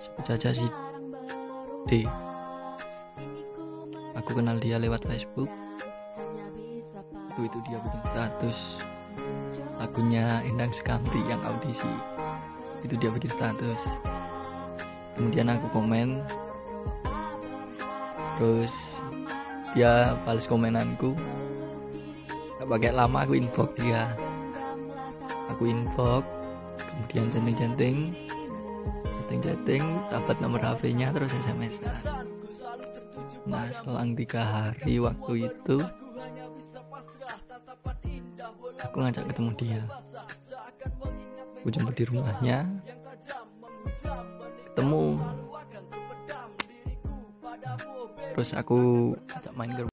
sebut saja si D. Aku kenal dia lewat Facebook. Itu itu dia bikin status lagunya Endang Sekamti yang audisi. Itu dia bikin status kemudian aku komen. Terus dia balas komenanku. Gak pakai lama aku inbox dia. Aku inbox kemudian chatting-chatting chatting-chatting dapat nomor HP-nya terus SMS -an. nah selang tiga hari waktu itu aku ngajak ketemu dia aku jemput di rumahnya ketemu terus aku ajak main ke